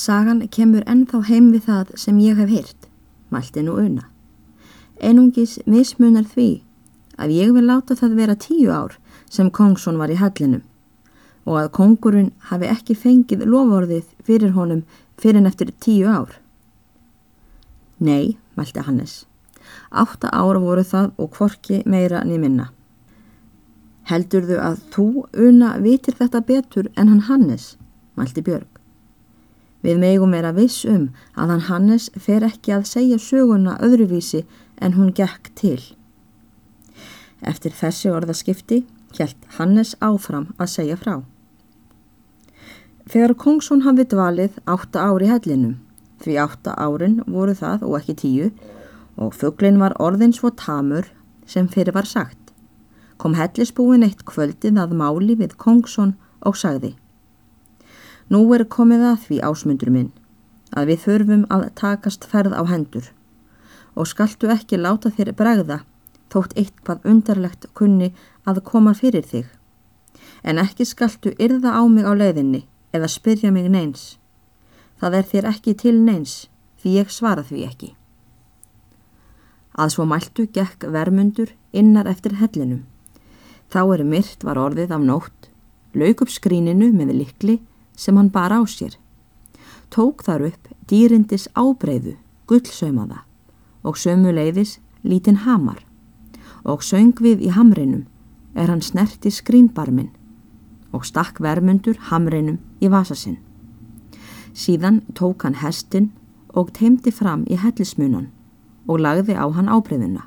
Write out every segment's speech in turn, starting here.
Sagan kemur ennþá heim við það sem ég hef heyrt, mælti nú una. Einungis mismunar því að ég vil láta það vera tíu ár sem Kongsson var í hallinum og að kongurinn hafi ekki fengið lovorðið fyrir honum fyrir eftir tíu ár. Nei, mælti Hannes. Átta ára voru það og kvorki meira nýminna. Heldurðu að þú, Una, vitir þetta betur en hann Hannes, mælti Björg. Við megum vera viss um að hann Hannes fer ekki að segja söguna öðruvísi en hún gekk til. Eftir þessi orðaskipti hjælt Hannes áfram að segja frá. Þegar Kongsson hafði dvalið átta ári hellinum, því átta árin voru það og ekki tíu, og fugglin var orðin svo tamur sem fyrir var sagt, kom hellisbúin eitt kvöldið að máli við Kongsson og sagði Nú er komið að því ásmundur minn, að við þurfum að takast ferð á hendur og skaltu ekki láta þér bregða þótt eitthvað undarlegt kunni að koma fyrir þig. En ekki skaltu yrða á mig á leiðinni eða spyrja mig neins. Það er þér ekki til neins því ég svara því ekki. Að svo mæltu gekk vermundur innar eftir hellinum. Þá er myrt var orðið af nótt, lauk upp skríninu með likli sem hann bar á sér. Tók þar upp dýrindis ábreyðu, gullsaumaða og sömu leiðis lítinn hamar og söng við í hamrinum er hann snerti skrínbarminn og stakk vermundur hamrinum í vasasinn. Síðan tók hann hestin og teimdi fram í hellismunan og lagði á hann ábreyðuna.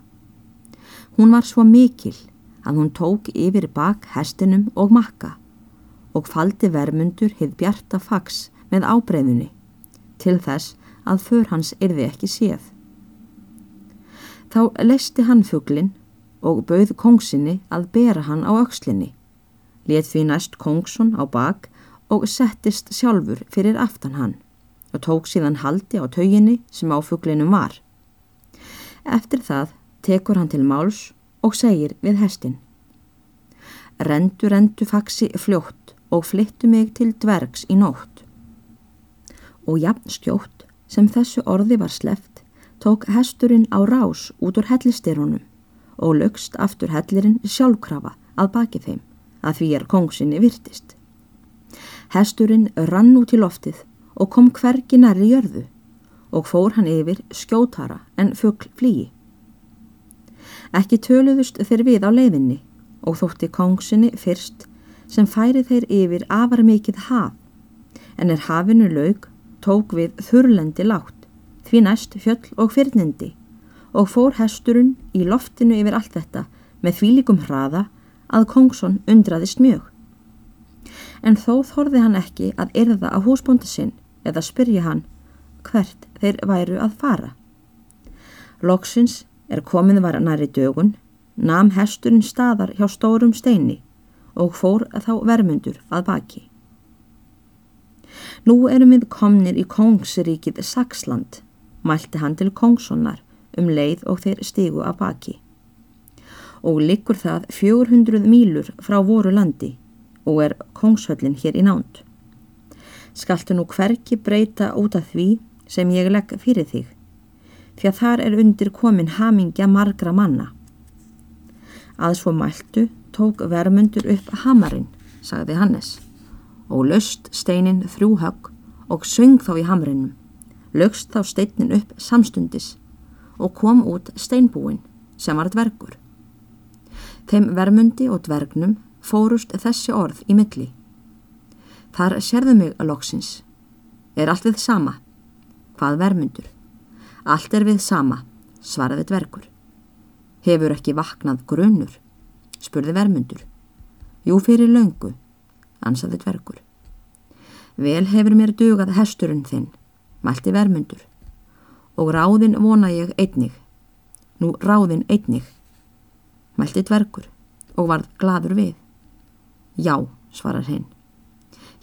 Hún var svo mikil að hún tók yfir bak hestinum og makka og faldi vermundur hið bjarta fags með ábreyðunni til þess að för hans yrði ekki séð. Þá leisti hann fugglin og bauð kongsinni að bera hann á aukslinni. Let því næst kongsson á bak og settist sjálfur fyrir aftan hann og tók síðan haldi á tauginni sem á fugglinum var. Eftir það tekur hann til máls og segir við hestin. Rendu, rendu faksi fljótt og flyttu mig til dvergs í nótt. Og jafn skjótt sem þessu orði var sleft tók hesturinn á rás út úr hellistyrunum og lögst aftur hellirinn sjálfkrafa að baki þeim að því er kongsinni virtist. Hesturinn rann út í loftið og kom hvergi nærri jörðu og fór hann yfir skjótara en fuggl flýi. Ekki töluðust þeir við á leiðinni og þótti kongsinni fyrst sem færi þeir yfir afar mikið haf en er hafinu laug tók við þurrlendi látt því næst fjöll og fyrnindi og fór hesturinn í loftinu yfir allt þetta með þvílikum hraða að Kongsson undraðist mjög. En þó þorði hann ekki að erða á húsbónda sinn eða spyrja hann hvert þeir væru að fara. Loksins er komin var næri dögun, nam hesturinn staðar hjá stórum steini og fór þá vermundur að baki. Nú erum við komnir í Kongsríkið Saksland mælti hann til Kongssonar um leið og þeir stigu að baki. Og likur það 400 mílur frá voru landi og er Kongshöllin hér í nánd. Skaltu nú hverki breyta út af því sem ég legg fyrir þig, því að þar er undir komin hamingja margra manna. Að svo mæltu tók vermundur upp hamarinn, sagði Hannes, og löst steinin þrjú högg og söng þá í hamrinnum lögst þá steinin upp samstundis og kom út steinbúin sem var dvergur. Þeim vermundi og dvergnum fórust þessi orð í milli. Þar sérðu mig að loksins. Er allt við sama? Hvað vermundur? Allt er við sama, svaraði dvergur. Hefur ekki vaknað grunnur? Spurði vermundur. Jú fyrir löngu, ansaði dvergur. Vel hefur mér dugað hesturinn þinn mælti vermundur. Og ráðin vona ég einnig. Nú ráðin einnig. Mælti dvergur og varð gladur við. Já, svarar hinn.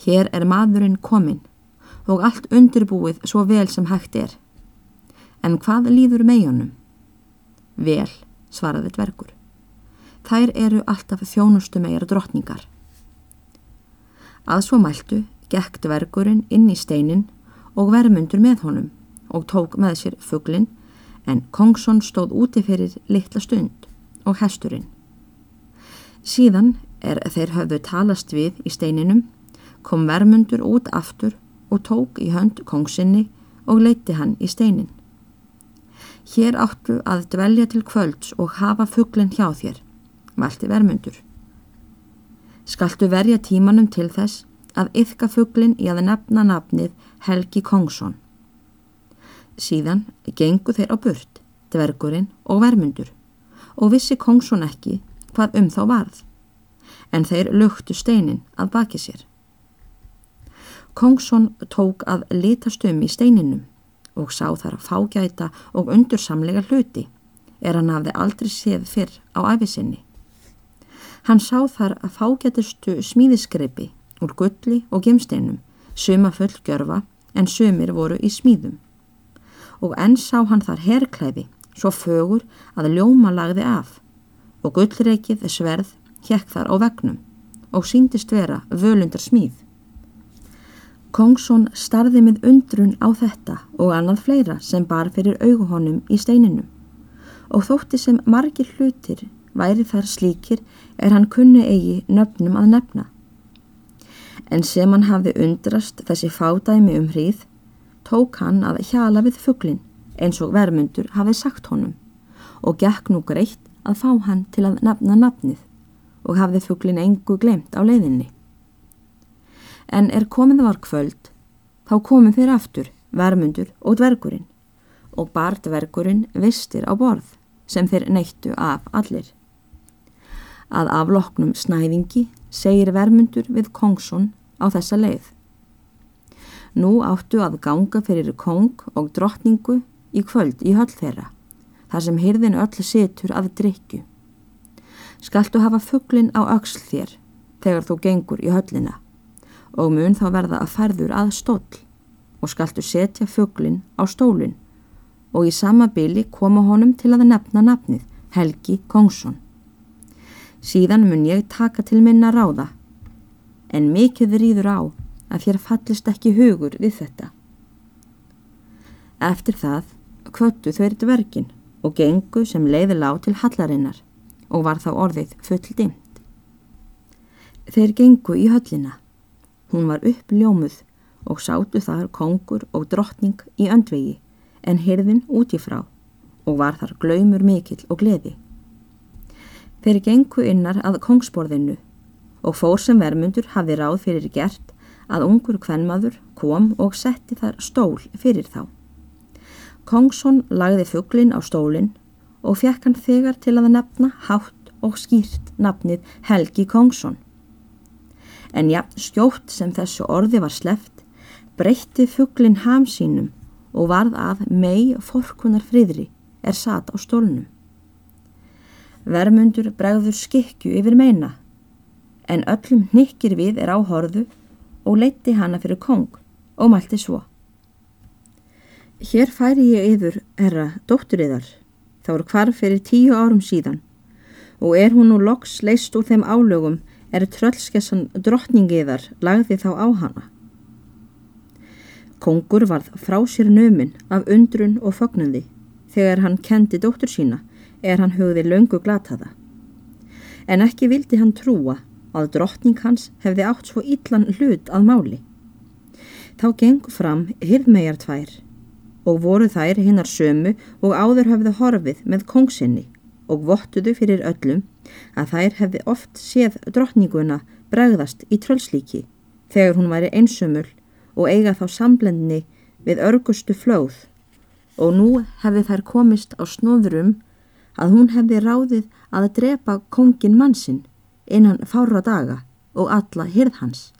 Hér er maðurinn kominn og allt undirbúið svo vel sem hægt er. En hvað líður meginum? Vel, svaraði dvergur. Þær eru alltaf þjónustu megar drottningar. Að svo mæltu gekk dvergurinn inn í steinin og vermundur með honum og tók með sér fugglin en Kongsson stóð úti fyrir litla stund og hesturinn. Síðan er þeir höfðu talast við í steininum, kom vermundur út aftur og tók í hönd kongsinni og leiti hann í steinin. Hér áttu að dvelja til kvölds og hafa fugglin hjá þér, valti vermundur. Skaltu verja tímanum til þess að yfka fugglin í að nefna nafnið Helgi Kongsson. Síðan gengu þeir á burt, dvergurinn og vermundur og vissi Kongsson ekki hvað um þá varð, en þeir luktu steinin að baki sér. Kongsson tók að litast um í steininum og sá þar að fágæta og undursamlega hluti er hann hafði aldrei séð fyrr á æfisinni. Hann sá þar að fágætustu smíðiskreipi úr gulli og gemsteinum, suma fullgjörfa en sumir voru í smíðum. Og enn sá hann þar herrklæði, svo fögur að ljóma lagði af og gullreikið sverð hjekk þar á vegnum og síndist vera völundar smíð. Kongsson starði með undrun á þetta og annað fleira sem bar fyrir auguhónum í steininum og þótti sem margir hlutir væri þar slíkir er hann kunni eigi nöfnum að nefna. En sem hann hafði undrast þessi fádæmi um hríð, tók hann að hjala við fugglin eins og vermundur hafið sagt honum og gekk nú greitt að fá hann til að nefna nafnið og hafði fugglin engu glemt á leiðinni en er komið var kvöld, þá komið þeir aftur, vermundur og dvergurinn og bardvergurinn vistir á borð sem þeir neittu af allir. Að afloknum snæðingi segir vermundur við Kongsson á þessa leið. Nú áttu að ganga fyrir kong og drottningu í kvöld í höll þeirra, þar sem hyrðin öll situr að drikju. Skaltu hafa fugglin á auksl þér þegar þú gengur í höllina og mun þá verða að færður að stóll og skaltu setja fugglin á stólinn og í sama byli koma honum til að nefna nafnið Helgi Kongsson. Síðan mun ég taka til minna ráða en mikið rýður á að þér fallist ekki hugur við þetta. Eftir það kvöttu þau ertu verkin og gengu sem leiði lág til hallarinnar og var þá orðið full dimt. Þeir gengu í höllina Hún var uppljómuð og sátu þar kongur og drottning í öndvegi en hirðin útífrá og var þar glaumur mikill og gleði. Þeir gengu innar að kongsborðinu og fór sem vermundur hafi ráð fyrir gert að ungur kvenmaður kom og setti þar stól fyrir þá. Kongsson lagði fugglin á stólinn og fekk hann þegar til að nefna hátt og skýrt nafnið Helgi Kongsson en jafn skjótt sem þessu orði var sleft, breytti fugglin ham sínum og varð að mei forkunar friðri er sat á stólnum. Vermundur bregður skikju yfir meina, en öllum nikkir við er á horðu og leitti hana fyrir kong og mælti svo. Hér færi ég yfir, herra, dótturiðar, þá er hvarf fyrir tíu árum síðan og er hún nú loks leist úr þeim álögum er tröllskessan drottningiðar lagði þá á hana. Kongur varð frá sér nömin af undrun og fögnuði þegar hann kendi dóttur sína er hann hugði löngu glataða. En ekki vildi hann trúa að drottning hans hefði átt svo illan hlut að máli. Þá gengu fram hirðmegar tvær og voru þær hinnar sömu og áður hafði horfið með kongsinni og vottuðu fyrir öllum að þær hefði oft séð drottninguna bregðast í tröllslíki þegar hún væri einsumul og eiga þá samblendni við örgustu flóð og nú hefði þær komist á snóðurum að hún hefði ráðið að drepa kongin mannsinn innan fára daga og alla hirð hans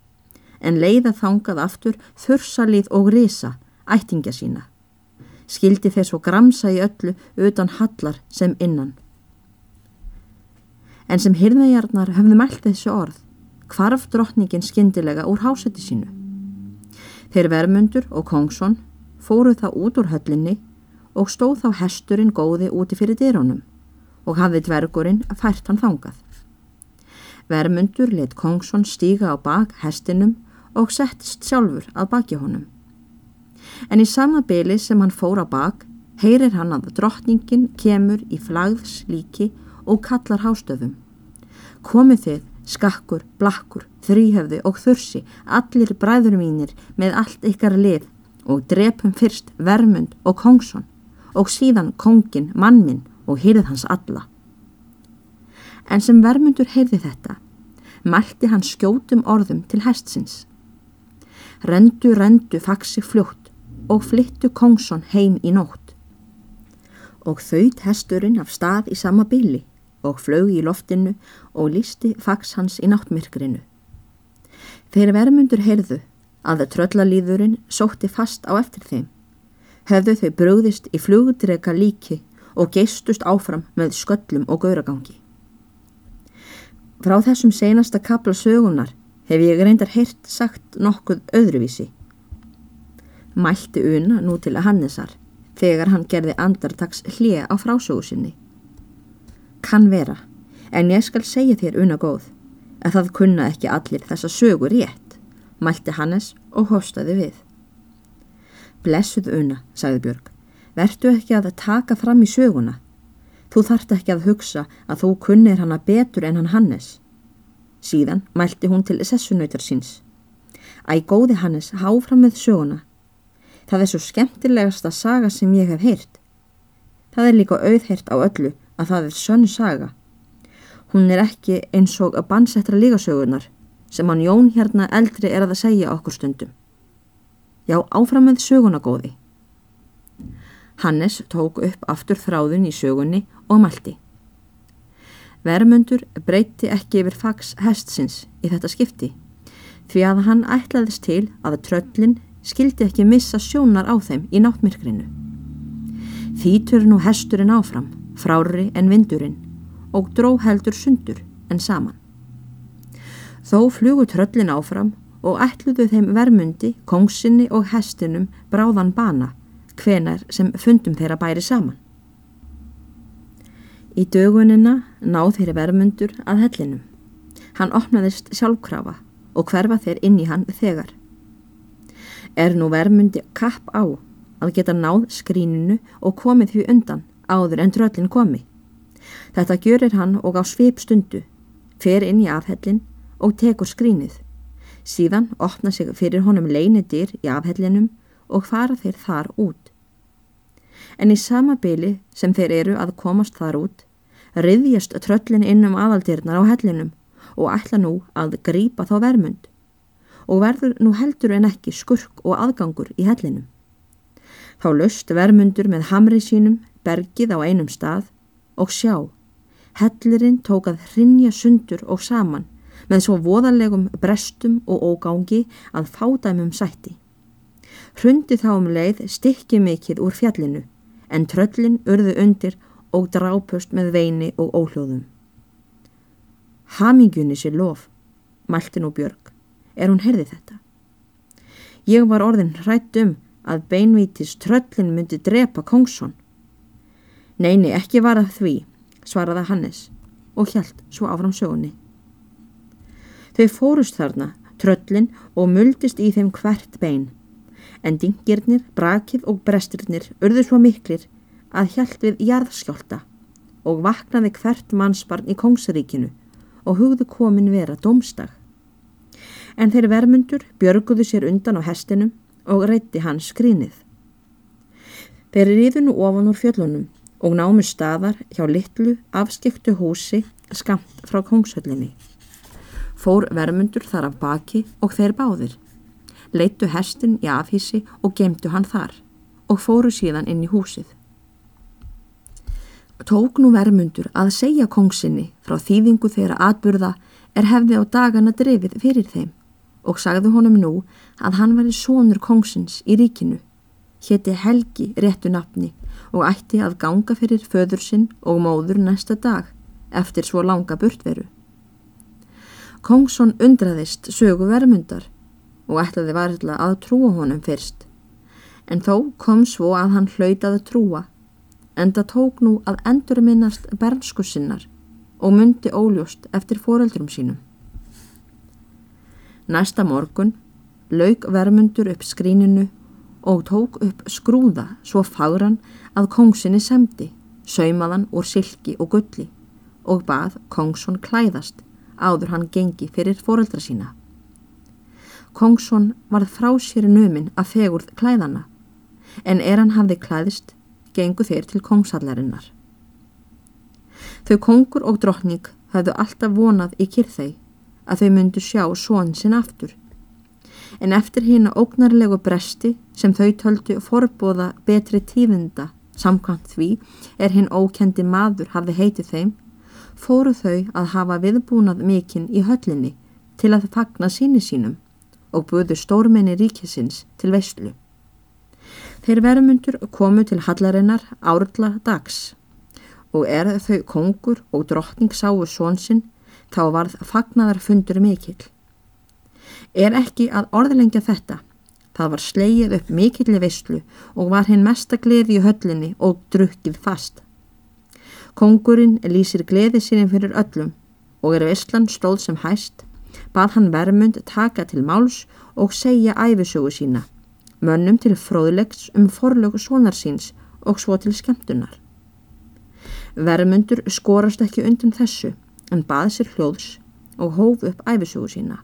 en leiða þangað aftur þursalið og risa ættingja sína skildi þeir svo gramsa í öllu utan hallar sem innan en sem hirðvegarnar höfðu mælt þessu orð, hvarf drottningin skindilega úr hásætti sínu. Þeir vermundur og Kongsson fóru þá út úr höllinni og stóð þá hesturinn góði úti fyrir dýrónum og hafði dvergurinn fært hann þangað. Vermundur let Kongsson stíga á bak hestinum og settist sjálfur að baki honum. en í sama byli sem hann fór á bak heyrir hann að drottningin kemur í flagðs líki og kallar hástöfum. Komið þið, skakkur, blakkur, þrýhöfði og þursi, allir bræður mínir með allt ykkar lið og drepum fyrst Vermund og Kongsson og síðan Kongin, mannminn og hýrið hans alla. En sem Vermundur heyrði þetta, mælti hann skjótum orðum til hestsins. Rendu, rendu, faksi fljótt og flyttu Kongsson heim í nótt. Og þauðt hesturinn af stað í sama bylli og flög í loftinu og lísti fags hans í náttmyrkrinu. Þeir vermundur heyrðu að tröllalíðurinn sótti fast á eftir þeim. Hefðu þau bröðist í flugudrega líki og geistust áfram með sköllum og gauragangi. Frá þessum seinasta kapla sögunar hef ég reyndar heyrt sagt nokkuð öðruvísi. Mælti una nú til að Hannesar þegar hann gerði andartags hlið á frásögu sinni. Kann vera, en ég skal segja þér una góð, að það kunna ekki allir þessa sögur rétt mælti Hannes og hóstaði við. Blessuð una, sagði Björg, vertu ekki að taka fram í söguna. Þú þart ekki að hugsa að þú kunnir hana betur en hann Hannes. Síðan mælti hún til sessunautar síns. Æ góði Hannes, háfram með söguna. Það er svo skemmtilegasta saga sem ég hef heyrt. Það er líka auðheyrt á öllu að það er sönn saga. Hún er ekki eins og að bansettra lígasögunar sem hann Jón hérna eldri er að segja okkur stundum. Já, áfram með sögunagóði. Hannes tók upp aftur þráðun í sögunni og malti. Vermundur breyti ekki yfir fags hestsins í þetta skipti því að hann ætlaðist til að tröllin skildi ekki missa sjónar á þeim í náttmyrkrinu. Þýtur nú hesturinn áfram, frári en vindurinn og dró heldur sundur en saman. Þó flugu tröllin áfram og ætluðu þeim vermundi, kongsinni og hestinum bráðan bana, hvenar sem fundum þeirra bæri saman. Í dögunina náð þeirri vermundur að hellinum. Hann opnaðist sjálfkrafa og hverfa þeir inn í hann þegar. Er nú vermundi kapp á að geta náð skríninu og komið því undan áður en tröllin komi. Þetta gjörir hann og á svip stundu, fer inn í afhellin og tekur skrínið. Síðan opna sig fyrir honum leinidir í afhellinum og fara þeir þar út. En í sama byli sem þeir eru að komast þar út, riðjast tröllin inn um aðaldirnar á hellinum og ætla nú að grípa þá vermund og verður nú heldur en ekki skurk og aðgangur í hellinum. Þá löst vermundur með hamri sínum bergið á einum stað og sjá, hellirinn tók að hrinja sundur og saman með svo voðalegum brestum og ógangi að fádæmum sætti. Hrundi þá um leið stykki mikið úr fjallinu en tröllin urðu undir og drápust með veini og óhljóðum. Hamingunni sér lof, mælti nú Björg, er hún herði þetta. Ég var orðin hrætt um að beinvítis tröllin myndi drepa Kongsson. Neini, ekki var það því, svaraði Hannes og hjælt svo áfram sögunni. Þau fórust þarna, tröllin og muldist í þeim hvert bein. En dingirnir, brakið og brestirnir urðu svo miklir að hjælt við jarðskjólta og vaknaði hvert mannsbarn í Kongsaríkinu og hugðu komin vera domstag. En þeir vermundur björguðu sér undan á hestinum og reytti hans skrínið. Þeir riðu nú ofan úr fjöllunum og námu staðar hjá litlu afskiptu húsi skamt frá Kongshöllinni. Fór vermundur þar af baki og þeir báðir. Leittu hestin í afhísi og gemdu hann þar og fóru síðan inn í húsið. Tók nú vermundur að segja kongsinni frá þýðingu þeirra atburða er hefði á dagana drefið fyrir þeim og sagði honum nú að hann var í sónur kongsins í ríkinu, hétti Helgi réttu nafni og ætti að ganga fyrir föður sinn og móður næsta dag eftir svo langa burtveru. Kongsson undraðist sögu vermundar og ætlaði varðla að trúa honum fyrst. En þó kom svo að hann hlautaði trúa, en það tók nú að endur minnast bernsku sinnar og myndi óljóst eftir foreldrum sínum. Næsta morgun lauk vermundur upp skríninu og tók upp skrúða svo fagran að kongsinni semdi, saumaðan úr silki og gulli og bað kongsson klæðast áður hann gengi fyrir foreldra sína. Kongsson varð frá sér numinn að fegurð klæðana en er hann hafði klæðist gengu þeir til kongshallarinnar. Þau kongur og drottning hafðu alltaf vonað í kyrþei að þau myndu sjá són sinn aftur en eftir hína ógnarlegu bresti sem þau töldu forbóða betri tíðinda samkvæmt því er hinn ókendi maður hafði heitið þeim, fóru þau að hafa viðbúnað mikinn í höllinni til að fagna síni sínum og buðu stórmenni ríkisins til veistlu. Þeir verumundur komu til hallarinnar árla dags og er þau kongur og drottning sáu svonsinn þá varð fagnaðar fundur mikill er ekki að orðlengja þetta. Það var sleið upp mikilli veistlu og var hinn mesta gleði í höllinni og drukkið fast. Kongurinn lýsir gleði sínum fyrir öllum og er veistlan stóð sem hæst, bað hann vermund taka til máls og segja æfisögu sína, mönnum til fróðlegs um forlög svonar síns og svo til skemmtunar. Vermundur skorast ekki undan þessu en bað sér hljóðs og hóf upp æfisögu sína.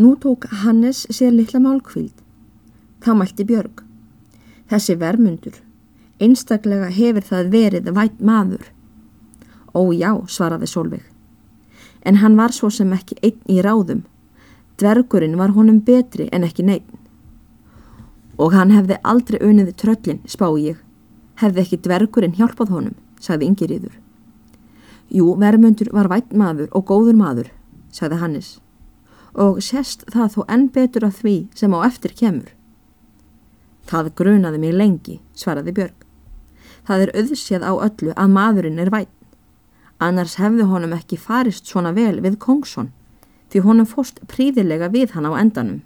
Nú tók Hannes sér litla málkvíld. Þá mælti Björg. Þessi vermundur. Einstaklega hefur það verið vætt maður. Ó já, svaraði Solveig. En hann var svo sem ekki einn í ráðum. Dvergurinn var honum betri en ekki neitt. Og hann hefði aldrei uniði tröllin, spá ég. Hefði ekki dvergurinn hjálpað honum, sagði Ingiriður. Jú, vermundur var vætt maður og góður maður, sagði Hannes og sérst það þó enn betur af því sem á eftir kemur. Það grunaði mig lengi, svaraði Björg. Það er auðséð á öllu að maðurinn er væn. Annars hefði honum ekki farist svona vel við Kongsson, því honum fóst príðilega við hann á endanum.